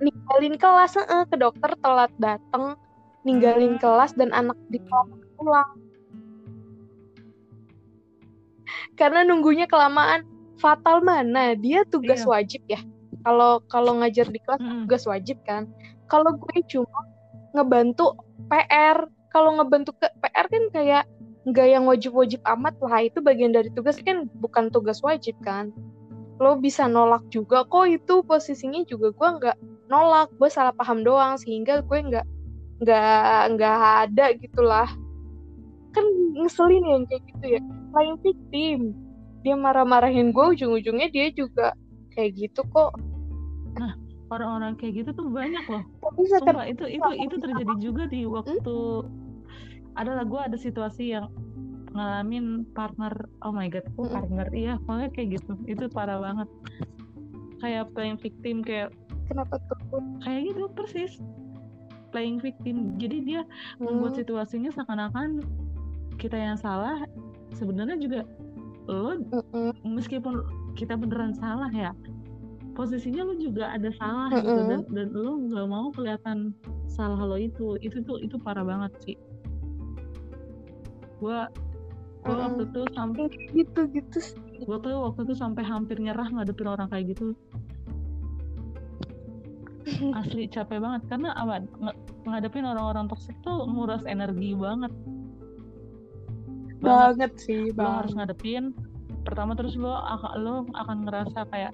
ninggalin kelas eh, ke dokter telat dateng ninggalin hmm. kelas dan anak di kelas pulang. Karena nunggunya kelamaan. Fatal mana? Dia tugas iya. wajib ya? Kalau kalau ngajar di kelas hmm. tugas wajib kan? Kalau gue cuma ngebantu PR kalau ngebantu ke PR kan kayak nggak yang wajib-wajib amat lah itu bagian dari tugas. Kan bukan tugas wajib kan? Lo bisa nolak juga kok itu posisinya juga gue nggak nolak. Gue salah paham doang sehingga gue nggak nggak nggak ada gitulah kan ngeselin yang kayak gitu ya. Lain victim. Dia marah-marahin gue ujung-ujungnya dia juga kayak gitu kok. Nah orang-orang kayak gitu tuh banyak loh. Tapi Sumpah, itu itu itu terjadi juga di waktu hmm? Adalah gue ada situasi yang ngalamin partner oh my god oh partner. Iya pokoknya kayak gitu. Itu parah banget. Kayak playing victim kayak kenapa tuh? kayak gitu persis. Playing victim. Jadi dia membuat Hmm. situasinya seakan-akan kita yang salah. Sebenarnya juga lo Mm-mm. meskipun kita beneran salah ya posisinya lo juga ada salah gitu. Dan dan lo nggak mau kelihatan salah lo itu. Itu tuh itu parah banget sih gua gua Mm-mm. waktu itu sampai gitu gitu gua tuh waktu itu sampai hampir nyerah ngadepin orang kayak gitu. <laughs> Asli capek banget karena apa? Ngadepin orang-orang toksik tuh nguras energi banget. Banget banget sih lo harus ngadepin. Pertama terus lo akan lo akan ngerasa kayak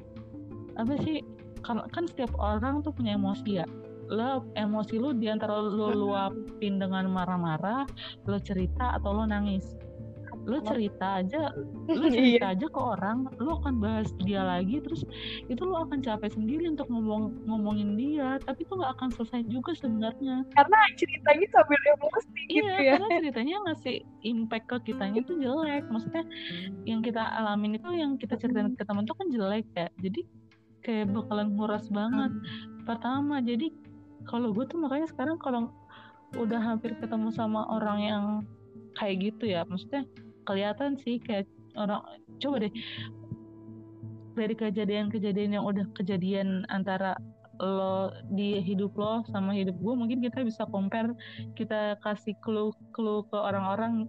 apa sih? Kan, kan setiap orang tuh punya emosi ya lo emosi lo di antara lo luapin dengan marah-marah lo cerita atau lo nangis lo cerita aja lo <laughs> Iya. cerita aja ke orang lo akan bahas dia lagi terus itu lo akan capek sendiri untuk ngomong ngomongin dia tapi itu nggak akan selesai juga sebenarnya karena ceritanya sambil emosi gitu Iya, ya karena ceritanya ngasih impact ke kitanya tuh jelek. Maksudnya yang kita alamin itu yang kita ceritain ke teman tuh kan jelek ya. Jadi kayak bakalan nguras banget. Pertama, jadi kalau gue tuh makanya sekarang kalau udah hampir ketemu sama orang yang kayak gitu ya, maksudnya kelihatan sih kayak orang coba deh dari kejadian-kejadian yang udah kejadian antara lo di hidup lo sama hidup gue mungkin kita bisa compare kita kasih clue clue ke orang-orang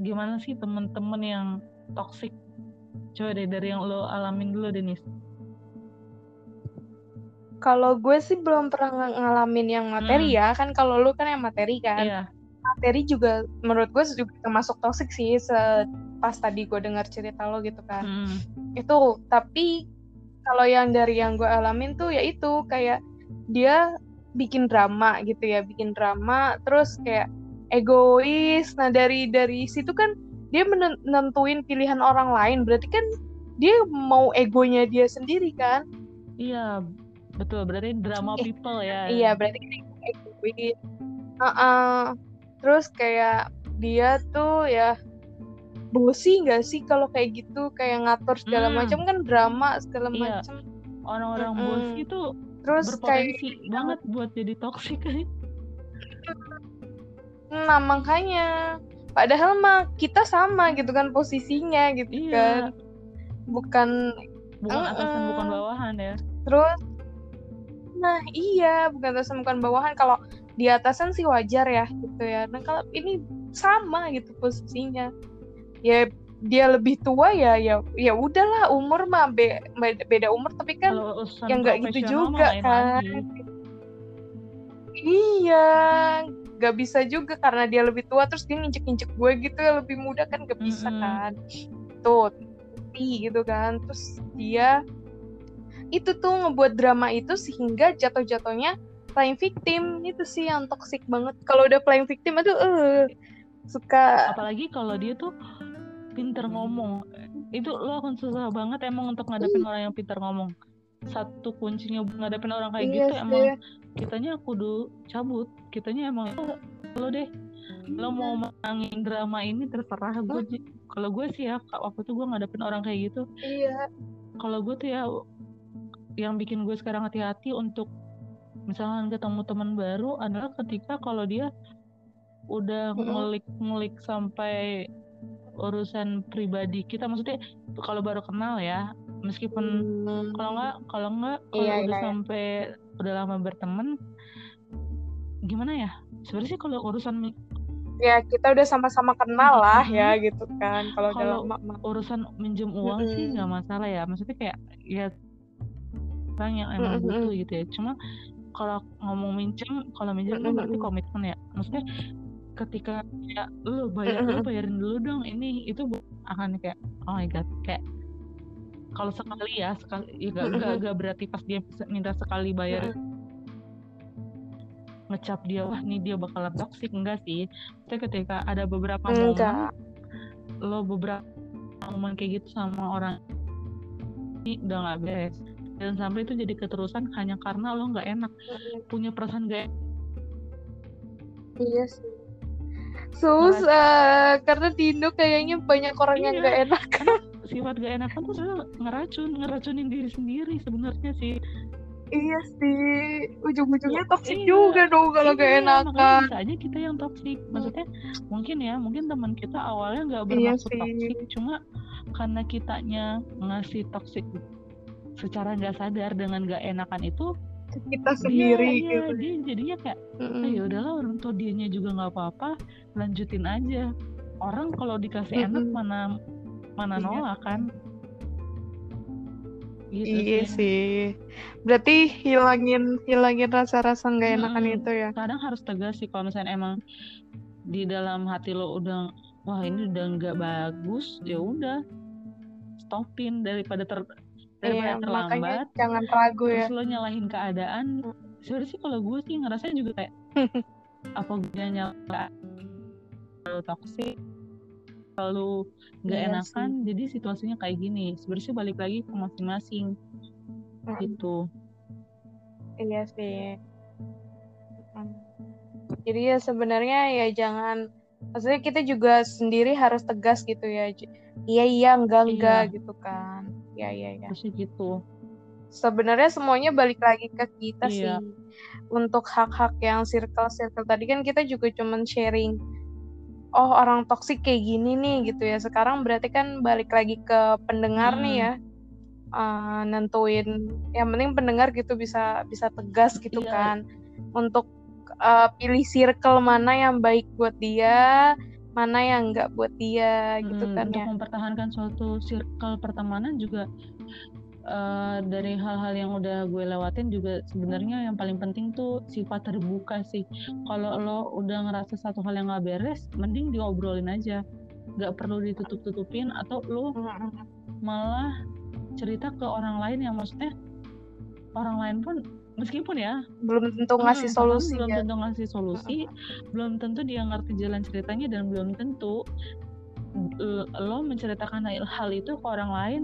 gimana sih temen-temen yang toxic. Coba deh dari yang lo alamin dulu Denis kalau gue sih belum pernah ng- ngalamin yang materi Hmm. ya kan kalau lu kan yang materi kan. Iya. Materi juga menurut gue juga termasuk toxic sih se- pas tadi gue dengar cerita lo gitu kan. Mm. itu tapi kalau yang dari yang gue alamin tuh ya itu kayak dia bikin drama gitu ya bikin drama terus kayak egois. Nah dari dari situ kan dia menen- nentuin pilihan orang lain. Berarti kan dia mau egonya dia sendiri kan? Iya betul berarti drama Eh, people ya. Iya berarti kan dia egois Uh-uh. terus kayak dia tuh ya bosi nggak sih kalau kayak gitu? Kayak ngatur segala Hmm. macam kan drama segala Iya. macam. Orang-orang Mm-mm. bosi itu terus kayak berpotensi banget buat jadi toxic. <laughs> Nah makanya. Padahal mah kita sama gitu kan posisinya gitu kan. Iya Bukan bukan atasan Mm-mm. bukan bawahan ya. Terus Nah iya bukan atasan bukan bawahan Kalau di atasan sih wajar ya gitu ya Nah kalau ini sama gitu posisinya Ya dia lebih tua ya ya ya udahlah umur mah be- be- beda umur tapi kan yang nggak gitu juga kan. lagi. Iya, nggak bisa juga karena dia lebih tua terus dia nginjek-nginjek gue gitu ya lebih muda kan nggak bisa Mm-mm. kan. Tuh, gitu kan. Terus dia itu tuh ngebuat drama itu sehingga jatuh-jatuhnya playing victim. Itu sih yang toxic banget. Kalau udah playing victim itu eh suka. Apalagi kalau dia tuh pinter ngomong. Itu lo akan susah banget emang untuk ngadepin orang yang pinter ngomong. Satu kuncinya buat ngadepin orang kayak Iya gitu sih. emang kitanya kudu cabut. Kitanya emang lo deh lo mau menangin drama ini terserah gue kalau gue sih ya waktu itu gue ngadepin orang kayak gitu. Iya. kalau gue tuh ya yang bikin gue sekarang hati-hati untuk misalkan ketemu teman baru adalah ketika kalau dia udah ngulik-ngulik sampai urusan pribadi kita maksudnya kalau baru kenal ya meskipun Hmm. kalau nggak kalau nggak kalau Iya, udah iya. sampai udah lama berteman gimana ya sebenarnya sih kalau urusan ya kita udah sama-sama kenal lah ya gitu kan kalau udah lama urusan minjem uang sih Mm-mm. nggak masalah ya maksudnya kayak ya orang yang emang Mm-mm. butuh gitu ya. Cuma kalau ngomong minjem kalau minjem kan berarti komitmen ya. Maksudnya ketika ya lu bayar lu bayarin dulu dong ini itu akan kayak oh my god kayak kalau sekali ya sekali ya gak, gak, gak berarti pas dia minta sekali bayar ngecap dia wah nih dia bakalan toxic. Enggak sih. Tapi ketika ada beberapa momen enggak lo beberapa momen kayak gitu sama orang ini udah nggak beres dan sampai itu jadi keterusan hanya karena lo nggak enak punya perasaan gak enak. Iya sih. Susah karena di Indo kayaknya banyak orang yang Iya. nggak enak. <laughs> Sifat gak enakan tuh ngeracun ngeracunin diri sendiri sebenarnya sih. Iya sih. Ujung-ujungnya toksik Iya, juga dong kalau Iya, gak enakan. bisa aja kita yang toksik maksudnya mungkin ya mungkin teman kita awalnya nggak Iya bermaksud sih. toksik cuma karena kitanya ngasih toksik secara nggak sadar dengan nggak enakan itu kita sendiri dia, gitu iya, dia jadinya kayak ah, ya udahlah orang tua dianya juga nggak apa-apa lanjutin aja orang kalau dikasih enak Mm-mm. mana mana Iya. nolak kan gitu iya sih. sih berarti hilangin hilangin rasa-rasa nggak enakan Mm-mm. itu ya kadang harus tegas sih kalau misalnya emang di dalam hati lo udah wah ini udah nggak bagus ya udah stopin daripada ter daripada iya terlambat jangan ragu ya terus lo nyalahin keadaan Mm. sebenarnya sih kalau gue sih ngerasa juga kayak <laughs> apa gue nyala terlalu toksik terlalu nggak Iya enakan jadi situasinya kayak gini sebenarnya sih balik lagi ke masing-masing Mm. gitu Iya sih. Mm. Jadi ya sebenarnya ya jangan, maksudnya kita juga sendiri harus tegas gitu ya. Iya iya enggak enggak Iya. gitu kan. Iya iya iya. terus gitu Sebenarnya semuanya balik lagi ke kita Iya. sih. Untuk hak-hak yang circle-circle tadi kan kita juga cuman sharing. Oh orang toksik kayak gini nih gitu ya. Sekarang berarti kan balik lagi ke pendengar nih Mm. ya. Eh, nentuin yang penting pendengar gitu bisa bisa tegas gitu Iya. kan untuk eh, pilih circle mana yang baik buat dia mana yang enggak buat dia gitu Mm, kan untuk ya mempertahankan suatu circle pertemanan juga eh, dari hal-hal yang udah gue lewatin juga sebenarnya yang paling penting tuh sifat terbuka sih. Kalau lo udah ngerasa satu hal yang nggak beres, mending diobrolin aja. Nggak perlu ditutup-tutupin atau lo malah cerita ke orang lain yang maksudnya orang lain pun meskipun ya. Belum tentu ngasih Mm, solusi belum ya tentu ngasih solusi, belum tentu dia ngerti jalan ceritanya dan belum tentu l- lo menceritakan hal itu ke orang lain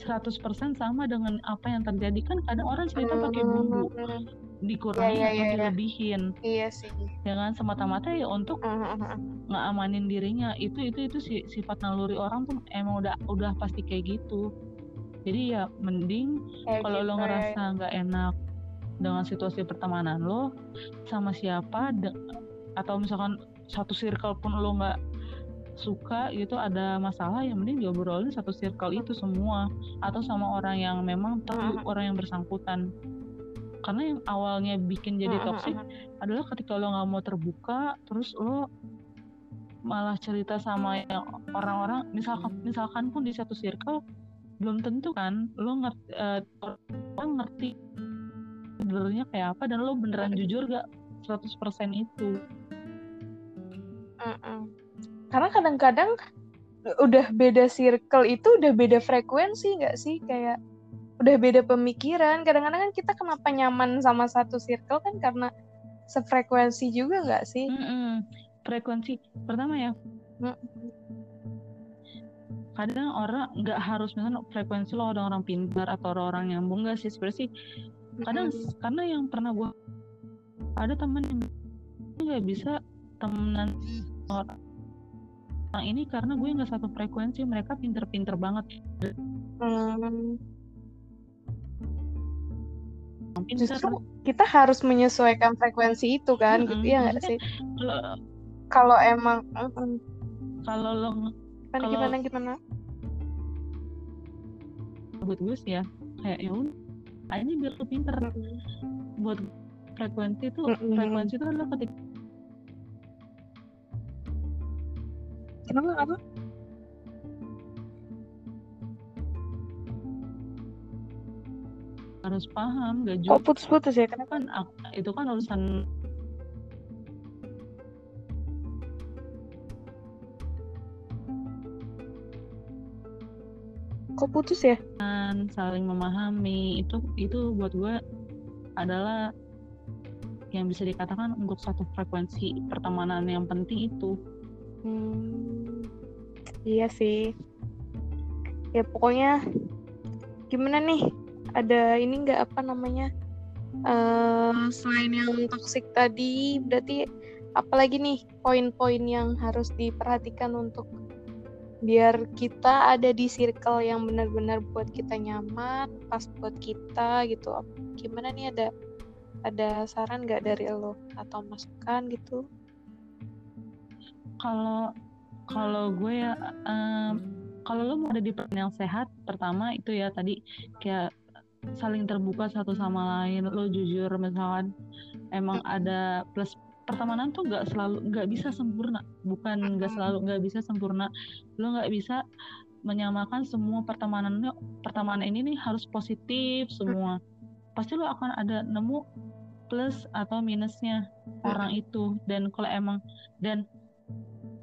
100% sama dengan apa yang terjadi. Kan kadang orang cerita pakai bumbu Mm, dikurangin Iya, iya, atau iya, iya. dilebihin. Iya sih. Jangan semata-mata ya untuk Mm-mm. ngamanin dirinya. Itu itu itu si- sifat naluri orang tuh emang udah udah pasti kayak gitu. Jadi ya mending kalau lo gitu ya. ngerasa nggak enak dengan situasi pertemanan lo sama siapa atau misalkan satu circle pun lo nggak suka gitu ada masalah yang mending diobrolin satu circle itu semua atau sama orang yang memang tahu Mm-mm. orang yang bersangkutan karena yang awalnya bikin jadi Mm-mm. toksik adalah ketika lo nggak mau terbuka terus lo malah cerita sama yang orang-orang misalkan misalkan pun di satu circle belum tentu kan lo ngerti eh, orang ngerti sebenarnya kayak apa dan lo beneran jujur gak 100% itu Mm-mm. Karena kadang-kadang udah beda circle itu udah beda frekuensi nggak sih kayak udah beda pemikiran. Kadang-kadang kan kita kenapa nyaman sama satu circle kan karena sefrekuensi juga nggak sih? Mm-mm. frekuensi pertama ya Mm. kadang orang nggak harus misalnya frekuensi lo ada orang pintar atau orang nyambung nggak sih sebenarnya sih kadang karena yang pernah gua ada temen yang nggak bisa temenan orang ini karena gue nggak satu frekuensi mereka pinter-pinter banget Hmm, pinter justru kita harus menyesuaikan frekuensi itu kan, gitu Mm-mm. ya nggak sih? kalau emang kalau lo Kan gimana gimana? buat gue sih ya kayak ya aja biar lo pinter buat frekuensi itu Mm-mm. frekuensi itu adalah ketika Kenapa apa? harus paham gak Kok juga putus-putus ya? Kenapa? kan itu kan urusan putus ya? saling memahami itu itu buat gue adalah yang bisa dikatakan untuk satu frekuensi pertemanan yang penting itu Hmm, iya sih. Ya pokoknya gimana nih? Ada ini nggak apa namanya? eh selain yang toxic tadi, berarti apalagi nih poin-poin yang harus diperhatikan untuk biar kita ada di circle yang benar-benar buat kita nyaman pas buat kita gitu. Gimana nih ada ada saran nggak dari lo atau masukan gitu? Kalau kalau gue ya um, kalau lo mau ada di peran yang sehat pertama itu ya tadi kayak saling terbuka satu sama lain. Lo jujur misalkan emang ada plus pertemanan tuh nggak selalu nggak bisa sempurna. Bukan nggak selalu nggak bisa sempurna. Lo nggak bisa menyamakan semua pertemanan pertemanan ini nih harus positif semua. Pasti lo akan ada nemu plus atau minusnya orang itu. Dan kalau emang dan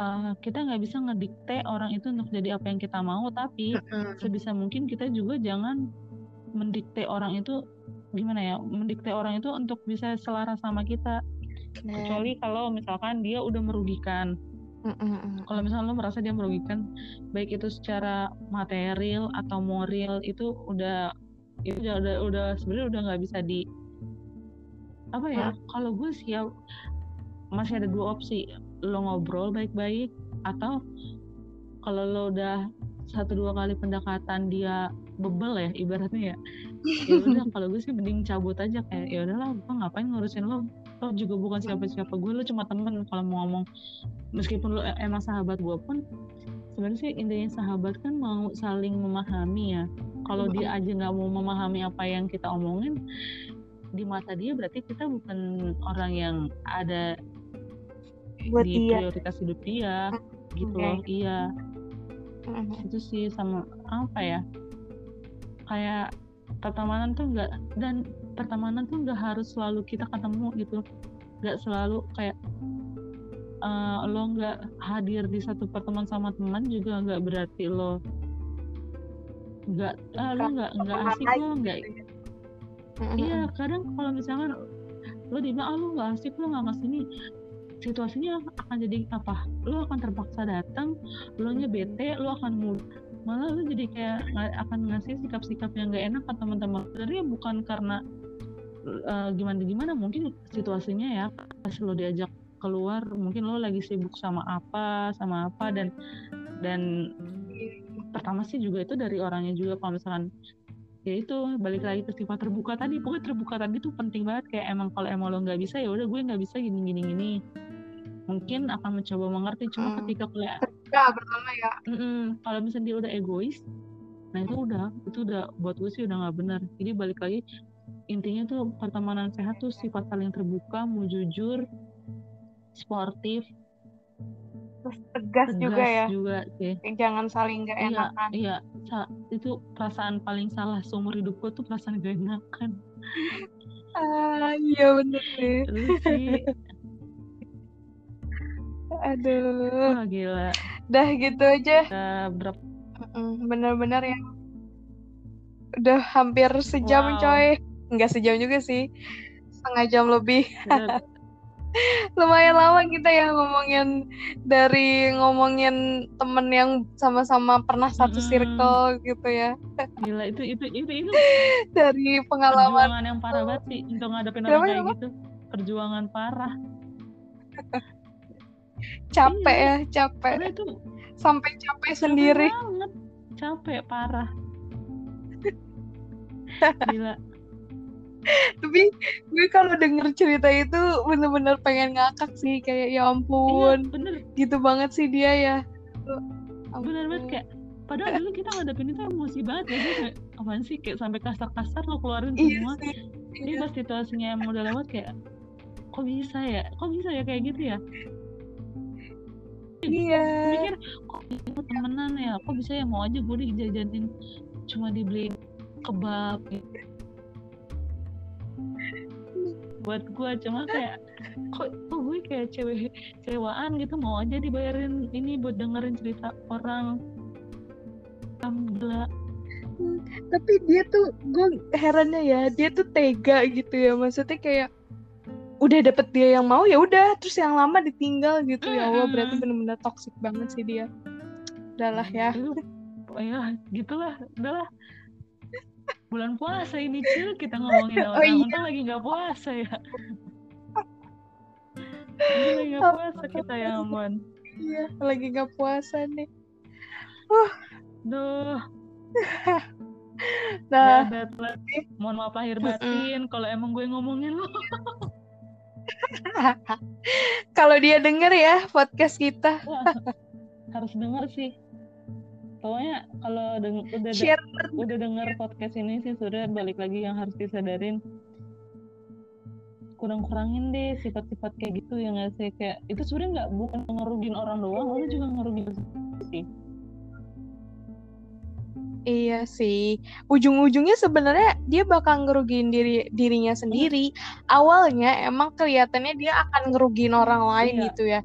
uh, kita nggak bisa ngedikte orang itu untuk jadi apa yang kita mau. Tapi sebisa mungkin kita juga jangan mendikte orang itu gimana ya mendikte orang itu untuk bisa selaras sama kita kecuali kalau misalkan dia udah merugikan. Kalau misalnya lo merasa dia merugikan baik itu secara material atau moral itu udah itu udah udah, udah sebenarnya udah nggak bisa di apa ya kalau gue sih ya masih ada dua opsi. Lo ngobrol baik-baik atau kalau lo udah satu dua kali pendekatan dia bebel ya ibaratnya ya. <laughs> Ya udah kalau gue sih mending cabut aja kayak ya udahlah gue ngapain ngurusin lo lo juga bukan siapa-siapa gue lo cuma temen kalau mau ngomong. Meskipun lo e-, emang sahabat gue pun sebenarnya sih intinya sahabat kan mau saling memahami ya. Kalau dia aja nggak mau memahami apa yang kita omongin di mata dia berarti kita bukan orang yang ada Buat di dia. prioritas hidup dia gitu Okay. loh. Iya. Itu sih sama apa ya kayak pertemanan tuh enggak dan pertemanan tuh enggak harus selalu kita ketemu gitu. Nggak selalu kayak eh, lo nggak hadir di satu pertemuan sama teman juga nggak berarti lo nggak ah, lo nggak nggak asik lo nggak iya kadang kalau misalkan lo dibilang ah lo nggak asik lo nggak ke sini situasinya akan jadi apa? Lo akan terpaksa datang lo nya bete lo akan mul malah lo jadi kayak akan ngasih sikap-sikap yang gak enak ke teman-teman. Sebenarnya bukan karena eh, gimana gimana mungkin situasinya ya pas lo diajak keluar mungkin lo lagi sibuk sama apa sama apa dan dan pertama sih juga itu dari orangnya juga kalau misalkan ya itu balik lagi ke sifat terbuka tadi pokoknya terbuka tadi tuh penting banget kayak emang kalau emang lo nggak bisa ya udah gue nggak bisa gini gini gini. Mungkin akan mencoba mengerti cuma Hmm. ketika kayak Enggak, pertama ya. Kalau misalnya dia udah egois nah itu udah itu udah buat gue sih udah nggak benar. Jadi balik lagi intinya tuh pertemanan sehat tuh sifat saling terbuka mau jujur sportif. Terus tegas, tegas juga ya. juga sih. Jangan saling nggak iya enakan. iya. Itu perasaan paling salah seumur hidup gue tuh perasaan gak enakan. Ah iya bener terus sih. Aduh. Wah gila. Dah gitu aja. Berapa bener-bener ya. Udah hampir sejam Wow. coy nggak sejam juga sih. Setengah jam lebih. <laughs> Lumayan lama kita ya ngomongin dari ngomongin temen yang sama-sama pernah satu Mm-mm. circle gitu ya. Gila itu itu itu itu. <laughs> Dari pengalaman. Perjuangan yang parah banget sih untuk ngadepin orang kayak gitu. Perjuangan parah. <laughs> Capek Iya. ya capek. Karena itu sampai capek capek sendiri. banget. Capek parah. Gila <laughs> tapi gue kalau denger cerita itu bener-bener pengen ngakak sih kayak ya iya ampun bener. Gitu banget sih dia ya. Bener banget kayak padahal dulu kita ngadepin itu emosi banget ya kayak apaan sih? Kayak sampai kasar-kasar lo keluarin iya semua. sih. Ini iya. pas situasinya emang udah lewat kayak kok bisa ya? Kok bisa ya kayak gitu ya? Iya. mikir kok itu temenan ya? Kok bisa ya? Mau aja gue dijajanin cuma dibeli kebab gitu. Buat gue cuma kayak kok, kok gue kayak cewek cewaan gitu? Mau aja dibayarin ini buat dengerin cerita orang. Alhamdulillah tapi dia tuh gue herannya ya dia tuh tega gitu ya. Maksudnya kayak udah dapet dia yang mau ya udah. Terus yang lama ditinggal gitu. Ya Allah berarti bener-bener toxic banget sih dia. Udahlah ya. Ya gitulah udahlah bulan puasa ini cil kita ngomongin Oh, orang iya. untung lagi nggak puasa ya lagi nggak puasa kita ya aman iya lagi nggak puasa nih Uh. Duh. <laughs> nah, Bad mohon maaf lahir batin kalau emang gue ngomongin lo. <laughs> kalau dia denger ya podcast kita. <laughs> harus denger sih. Pokoknya kalau deng udah Share. udah denger podcast ini sih sudah balik lagi yang harus disadarin kurang-kurangin deh sifat-sifat kayak gitu ya nggak sih kayak itu sebenarnya nggak bukan ngerugin orang doang, lu juga ngerugin sih. Iya sih. Ujung-ujungnya sebenarnya dia bakal ngerugiin diri dirinya sendiri. Awalnya emang kelihatannya dia akan ngerugiin orang lain Iya. gitu ya.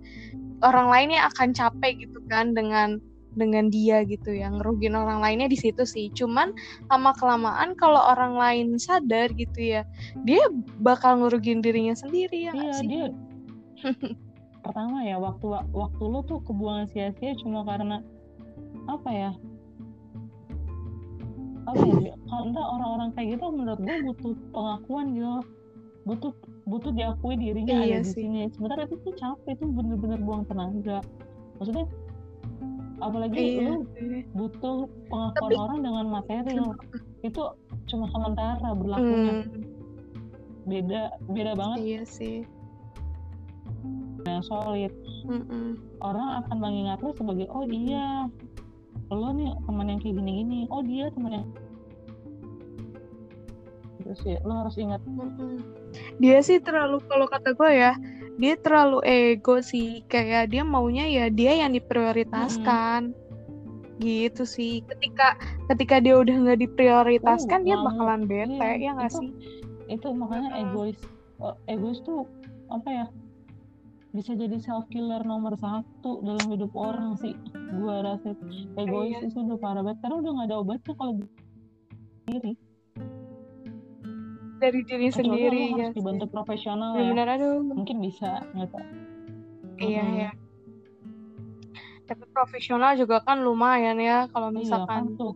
Orang lainnya akan capek gitu kan dengan dengan dia gitu ya. Ngerugiin orang lainnya di situ sih. Cuman lama kelamaan kalau orang lain sadar gitu ya, dia bakal ngerugiin dirinya sendiri ya Iya sih? dia <laughs> pertama ya waktu waktu lo tuh kebuangan sia-sia cuma karena apa ya apa ya enggak orang-orang kayak gitu menurut gue butuh pengakuan gitu butuh butuh diakui dirinya Iya ada di sih. sini sementara itu tuh capek itu bener-bener buang tenaga maksudnya apalagi Iya sih. butuh pengakuan Tapi- orang dengan material itu cuma sementara berlakunya Hmm, beda beda banget iya sih. yang solid Mm-mm. orang akan mengingat lo sebagai oh iya lo nih teman yang kayak gini-gini oh dia teman yang terus ya lo harus ingat Mm-mm. Dia sih terlalu kalau kata gue ya, dia terlalu ego sih. Kayak dia maunya ya dia yang diprioritaskan. Gitu sih. Ketika ketika dia udah nggak diprioritaskan, Oh, dia bakalan bete Iya, ya nggak sih? itu makanya egois Eh, egois tuh apa ya bisa jadi self killer nomor satu dalam hidup orang sih gua rasa egois Iya. itu udah parah banget karena udah gak ada obatnya kalau diri Dari diri kecuali sendiri ya. harus dibantu profesional ya Benar-benar aduh. mungkin bisa nggak tahu Iya Mm-mm. ya. Tapi profesional juga kan lumayan ya kalau iya kan misalkan tuh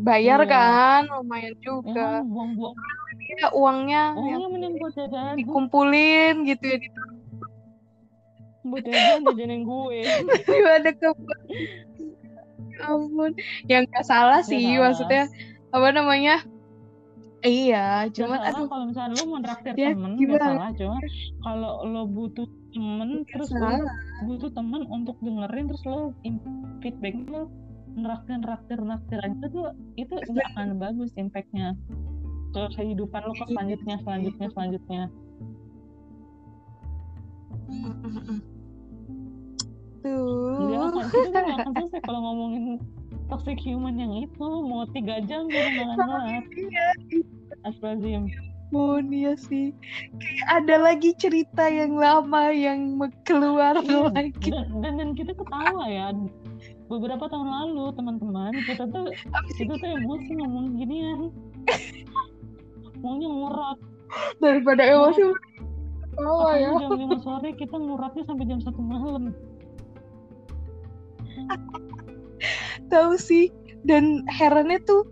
bayar Iya. kan lumayan ya juga. kan buang-buang Ya, uangnya oh ya iya mending buat jajan dikumpulin gitu ya buat jajan jajanin gue daripada ke Ya ampun yang nggak salah sih salah. maksudnya apa namanya iya Gak cuman aduh. kalau misalnya lo mau traktir Ya, temen gak salah cuma kalau lo butuh temen nggak terus lo butuh temen untuk dengerin terus lo feedback lo neraktir neraktir neraktir aja tuh itu gak akan bagus impactnya. Ke kehidupan lo ke selanjutnya selanjutnya selanjutnya. Tuh. Gak akan kita tuh gak akan selesai kalau ngomongin toxic human yang itu mau tiga jam juga gak akan kelar iya Astagfirullahaladzim. Ampun iya sih. Kayak ada lagi cerita yang lama yang keluar Iya, lagi. dan, dan kita ketawa ya. Beberapa tahun lalu teman-teman kita tuh kita tuh emosi ngomong ginian. Maunya ngurat daripada emosi ketawa ya. jam 5 sore kita nguratnya sampai jam satu malam tahu sih. Dan herannya tuh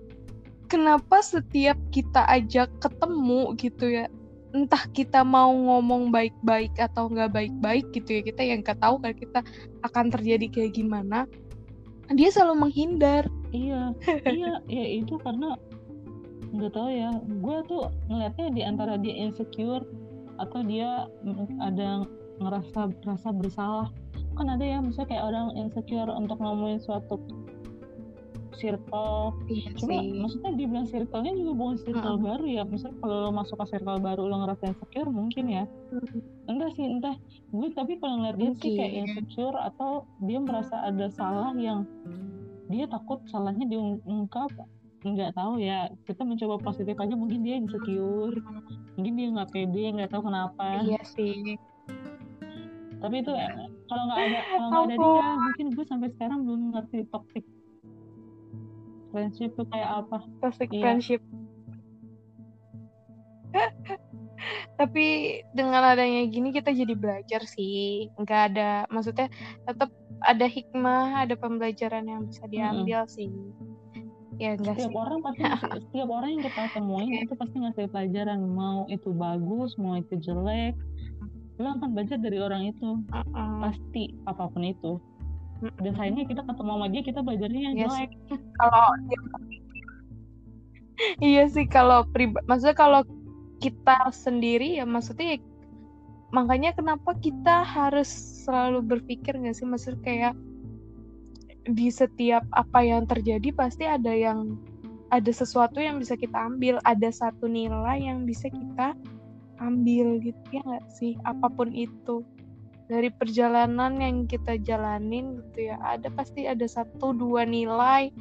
kenapa setiap kita ajak ketemu gitu ya entah kita mau ngomong baik-baik atau nggak baik-baik gitu ya kita yang nggak tahu kan kita akan terjadi kayak gimana dia selalu menghindar. Iya iya ya itu karena nggak tahu ya gue tuh ngeliatnya di antara dia insecure atau dia ada ngerasa rasa bersalah. Kan ada ya misalnya kayak orang insecure untuk ngomongin suatu circle. Iya cuma sih. maksudnya dibilang circle-nya juga bukan circle Mm-mm. baru ya. Misalnya kalau lo masuk ke circle baru lo ngerasa insecure mungkin ya. Enggak sih entah. Gue tapi kalau ngeliat dia sih kayak Mungkin. insecure atau dia merasa ada salah yang dia takut salahnya diungkap nggak tahu ya. Kita mencoba positif aja mungkin dia insecure. Mungkin dia nggak pede nggak tahu kenapa. Iya sih. Tapi itu eh, kalau nggak ada kalau nggak ada dia mungkin gue sampai sekarang belum ngerti toxic friendship tuh kayak apa? Toxic Iya. friendship. <laughs> Tapi dengan adanya gini kita jadi belajar sih. Nggak ada maksudnya tetap ada hikmah ada pembelajaran yang bisa diambil sih. Ya enggak sih. setiap orang pasti <laughs> setiap orang yang kita temuin itu pasti ngasih pelajaran. Mau itu bagus mau itu jelek. Lo akan belajar dari orang itu. Mm-mm. pasti apa pun itu dan sayangnya kita ketemu sama dia kita belajarnya yang Iya jelek. kalau iya sih kalau pribadi maksudnya kalau kita sendiri ya maksudnya makanya kenapa kita harus selalu berpikir nggak sih? Maksud kayak di setiap apa yang terjadi pasti ada yang ada sesuatu yang bisa kita ambil ada satu nilai yang bisa kita ambil gitu ya nggak sih? Apa pun itu dari perjalanan yang kita jalanin gitu ya ada pasti ada satu dua nilai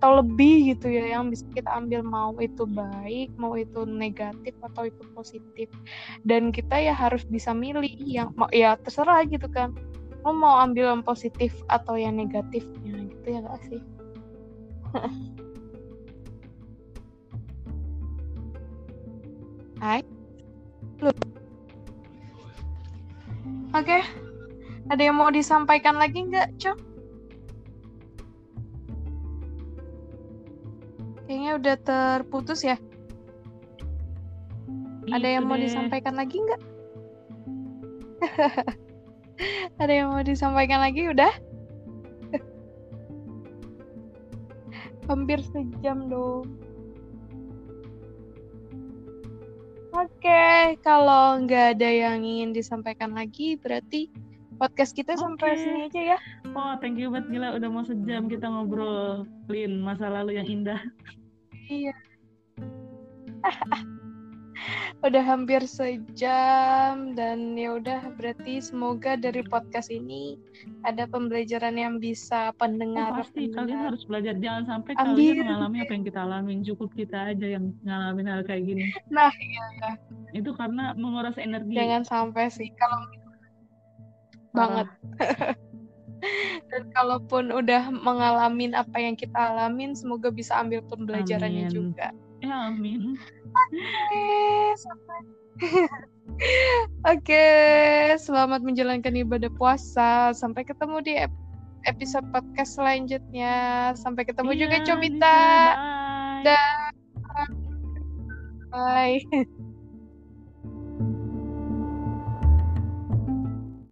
atau lebih gitu ya yang bisa kita ambil mau itu baik mau itu negatif atau itu positif. Dan kita ya harus bisa milih yang mau ya terserah gitu kan lo mau ambil yang positif atau yang negatifnya gitu ya gak sih? Hai Oke, ada yang mau disampaikan lagi nggak, Cok? Kayaknya udah terputus ya. Ada yang Gitu mau deh. disampaikan lagi nggak? <laughs> ada yang mau disampaikan lagi udah? <laughs> Hampir sejam dong. Oke, kalau nggak ada yang ingin disampaikan lagi, berarti podcast kita sampai Oke. sini aja ya. oh thank you banget gila udah mau sejam kita ngobrolin masa lalu yang indah Iya. <laughs> udah hampir sejam dan ya udah berarti semoga dari podcast ini ada pembelajaran yang bisa Oh, pendengar pasti. Kalian pendengar harus belajar. Jangan sampai Ambil. kalian mengalami apa yang kita alamin. Cukup kita aja yang ngalamin hal kayak gini. Nah, itu karena menguras energi. Jangan sampai sih kalau banget. <laughs> Dan kalaupun udah mengalami apa yang kita alamin semoga bisa ambil pembelajarannya Amin. juga. Ya amin Oke, sampai <laughs> Oke, selamat menjalankan ibadah puasa. Sampai ketemu di ep- episode podcast selanjutnya. Sampai ketemu juga Iya, Comita. bye Bye. <laughs>